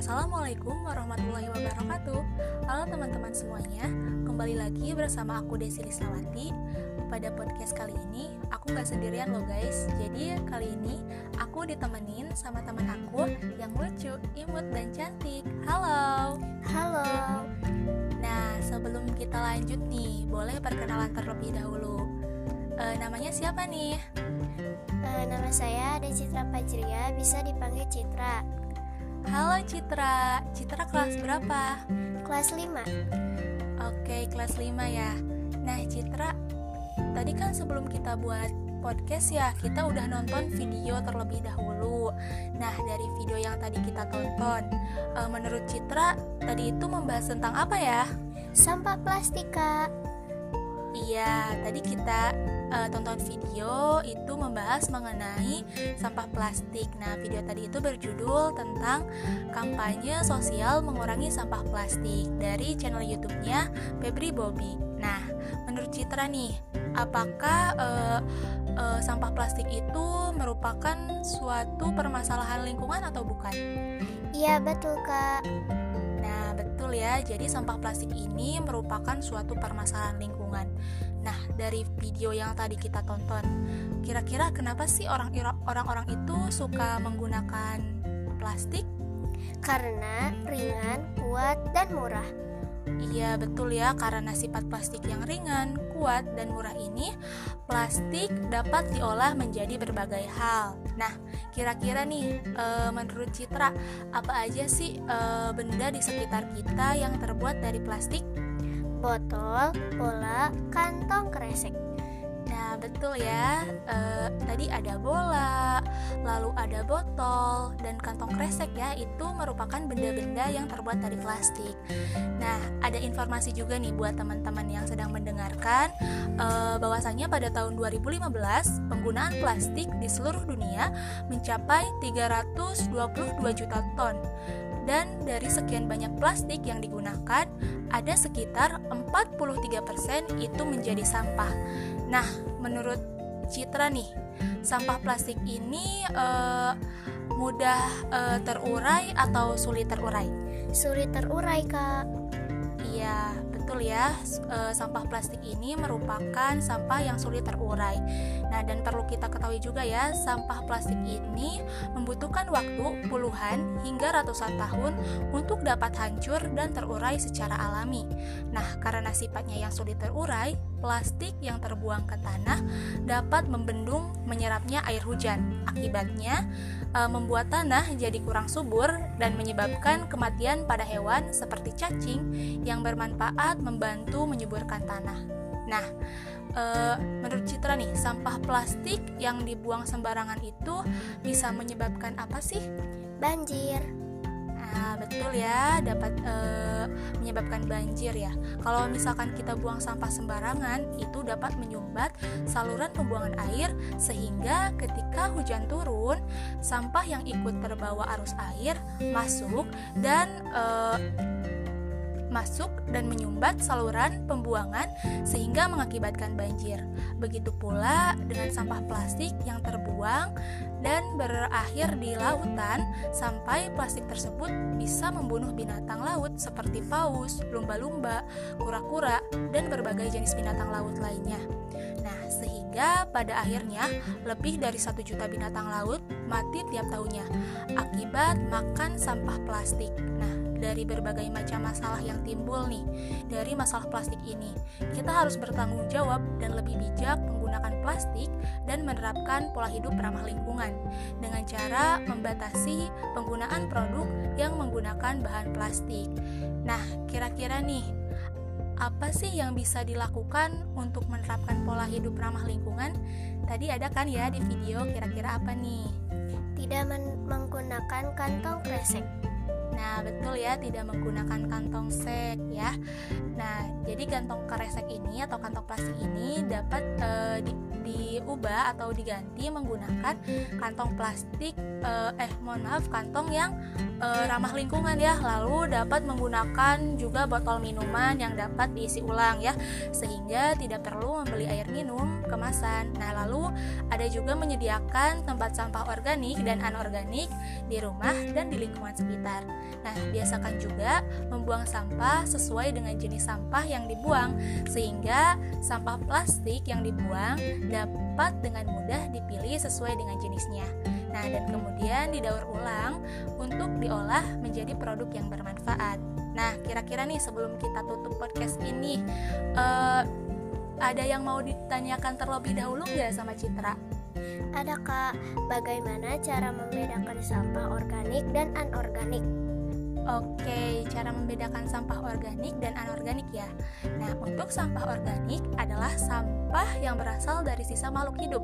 Assalamualaikum warahmatullahi wabarakatuh. Halo teman-teman semuanya Kembali lagi bersama aku Desi Lislawati Pada podcast kali ini Aku gak sendirian loh guys. Jadi kali ini aku ditemenin sama teman aku Yang lucu, imut, dan cantik. Halo. Halo. Nah sebelum kita lanjut nih Boleh perkenalan terlebih dahulu. E, Namanya siapa nih? Uh, nama saya Ade Citra Pajria, bisa dipanggil Citra. Halo Citra, Citra kelas berapa? Kelas 5. Oke, kelas 5 ya. Nah, Citra, tadi kan sebelum kita buat podcast ya, kita udah nonton video terlebih dahulu. Nah, dari video yang tadi kita tonton, uh, menurut Citra, tadi itu membahas tentang apa ya? Sampah plastik, Kak. Iya, tadi kita uh, tonton video itu membahas mengenai sampah plastik. Nah, video tadi itu berjudul tentang kampanye sosial mengurangi sampah plastik dari channel YouTube-nya Febri Bobby. Nah, menurut Citra nih, apakah uh, uh, sampah plastik itu merupakan suatu permasalahan lingkungan atau bukan? Iya, betul, Kak. Betul ya. Jadi sampah plastik ini merupakan suatu permasalahan lingkungan. Nah, dari video yang tadi kita tonton, kira-kira kenapa sih orang-orang itu suka menggunakan plastik? Karena ringan, kuat, dan murah. Iya betul ya, karena sifat plastik yang ringan, kuat, dan murah ini, plastik dapat diolah menjadi berbagai hal. Nah, kira-kira nih, e, menurut Citra, apa aja sih e, benda di sekitar kita yang terbuat dari plastik? botol, bola, kantong kresek. Betul ya. E, tadi ada bola, lalu ada botol dan kantong kresek ya. Itu merupakan benda-benda yang terbuat dari plastik. Nah, ada informasi juga nih buat teman-teman yang sedang mendengarkan e, bahwasanya pada tahun 2015 penggunaan plastik di seluruh dunia mencapai 322 juta ton dan dari sekian banyak plastik yang digunakan, ada sekitar 43% itu menjadi sampah. Nah, menurut Citra nih, sampah plastik ini uh, mudah uh, terurai atau sulit terurai? Sulit terurai, Kak. Iya, betul ya, e, sampah plastik ini merupakan sampah yang sulit terurai. Dan perlu kita ketahui juga ya, sampah plastik ini membutuhkan waktu puluhan hingga ratusan tahun untuk dapat hancur dan terurai secara alami. Nah, karena sifatnya yang sulit terurai, plastik yang terbuang ke tanah dapat membendung menyerapnya air hujan. Akibatnya, e, membuat tanah jadi kurang subur dan menyebabkan kematian pada hewan seperti cacing yang bermanfaat membantu menyuburkan tanah. Nah, e, menurut Citra nih, sampah plastik yang dibuang sembarangan itu bisa menyebabkan apa sih? Banjir. Nah, betul ya, dapat e, menyebabkan banjir ya. Kalau misalkan kita buang sampah sembarangan, itu dapat menyumbat saluran pembuangan air sehingga ketika hujan turun, sampah yang ikut terbawa arus air masuk dan e, masuk dan menyumbat saluran pembuangan sehingga mengakibatkan banjir. Begitu pula dengan sampah plastik yang terbuang dan berakhir di lautan sampai plastik tersebut bisa membunuh binatang laut seperti paus, lumba-lumba, kura-kura, dan berbagai jenis binatang laut lainnya. Nah, sehingga pada akhirnya lebih dari satu juta binatang laut mati tiap tahunnya akibat makan sampah plastik. Nah, dari berbagai macam masalah yang timbul nih dari masalah plastik ini. Kita harus bertanggung jawab dan lebih bijak menggunakan plastik dan menerapkan pola hidup ramah lingkungan dengan cara membatasi penggunaan produk yang menggunakan bahan plastik. Nah, kira-kira nih apa sih yang bisa dilakukan untuk menerapkan pola hidup ramah lingkungan? Tadi ada kan ya di video kira-kira apa nih? Tidak menggunakan kantong kresek Nah, betul ya, tidak menggunakan kantong sek ya. Nah, jadi kantong kresek ini atau kantong plastik ini dapat e, di, diubah atau diganti menggunakan kantong plastik e, eh mohon maaf, kantong yang e, ramah lingkungan ya. Lalu dapat menggunakan juga botol minuman yang dapat diisi ulang ya, sehingga tidak perlu membeli air minum kemasan. Nah, lalu ada juga menyediakan tempat sampah organik dan anorganik di rumah dan di lingkungan sekitar. Nah, biasakan juga membuang sampah sesuai dengan jenis sampah yang dibuang, sehingga sampah plastik yang dibuang dapat dengan mudah dipilih sesuai dengan jenisnya. Nah, dan kemudian didaur ulang untuk diolah menjadi produk yang bermanfaat. Nah, kira-kira nih sebelum kita tutup podcast ini, uh, ada yang mau ditanyakan terlebih dahulu nggak sama Citra? Ada kak, bagaimana cara membedakan sampah organik dan anorganik? Oke, cara membedakan sampah organik dan anorganik ya. Nah, untuk sampah organik adalah sampah yang berasal dari sisa makhluk hidup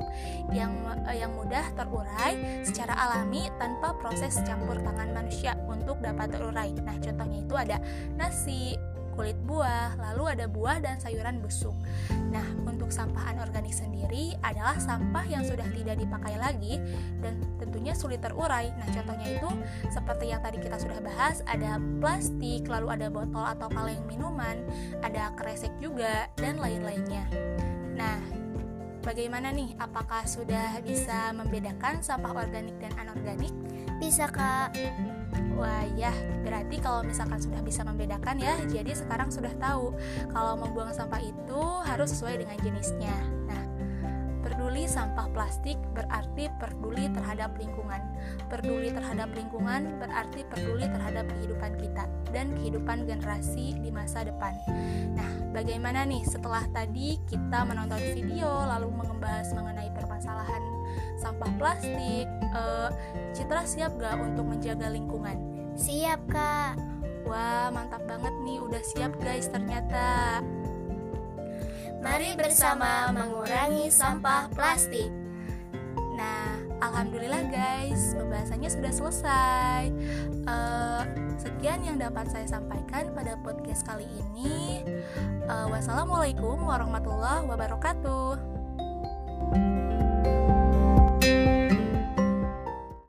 yang eh, yang mudah terurai secara alami tanpa proses campur tangan manusia untuk dapat terurai. Nah, contohnya itu ada nasi, kulit buah, lalu ada buah dan sayuran busuk. Nah, untuk sampah anorganik sendiri adalah sampah yang sudah tidak dipakai lagi dan tentunya sulit terurai. Nah, contohnya itu seperti yang tadi kita sudah bahas, ada plastik, lalu ada botol atau kaleng minuman, ada kresek juga dan lain-lainnya. Nah, bagaimana nih? Apakah sudah bisa membedakan sampah organik dan anorganik? Bisa, Kak. Wah ya, berarti kalau misalkan sudah bisa membedakan ya, jadi sekarang sudah tahu kalau membuang sampah itu harus sesuai dengan jenisnya. Nah, peduli sampah plastik berarti peduli terhadap lingkungan. Peduli terhadap lingkungan berarti peduli terhadap kehidupan kita dan kehidupan generasi di masa depan. Nah, bagaimana nih setelah tadi kita menonton video lalu membahas mengenai permasalahan sampah plastik, uh, Citra siap gak untuk menjaga lingkungan? Siap kak. Wah mantap banget nih, udah siap guys ternyata. Mari bersama mengurangi sampah plastik. Nah, alhamdulillah guys, pembahasannya sudah selesai. Uh, sekian yang dapat saya sampaikan pada podcast kali ini. Uh, wassalamualaikum warahmatullahi wabarakatuh.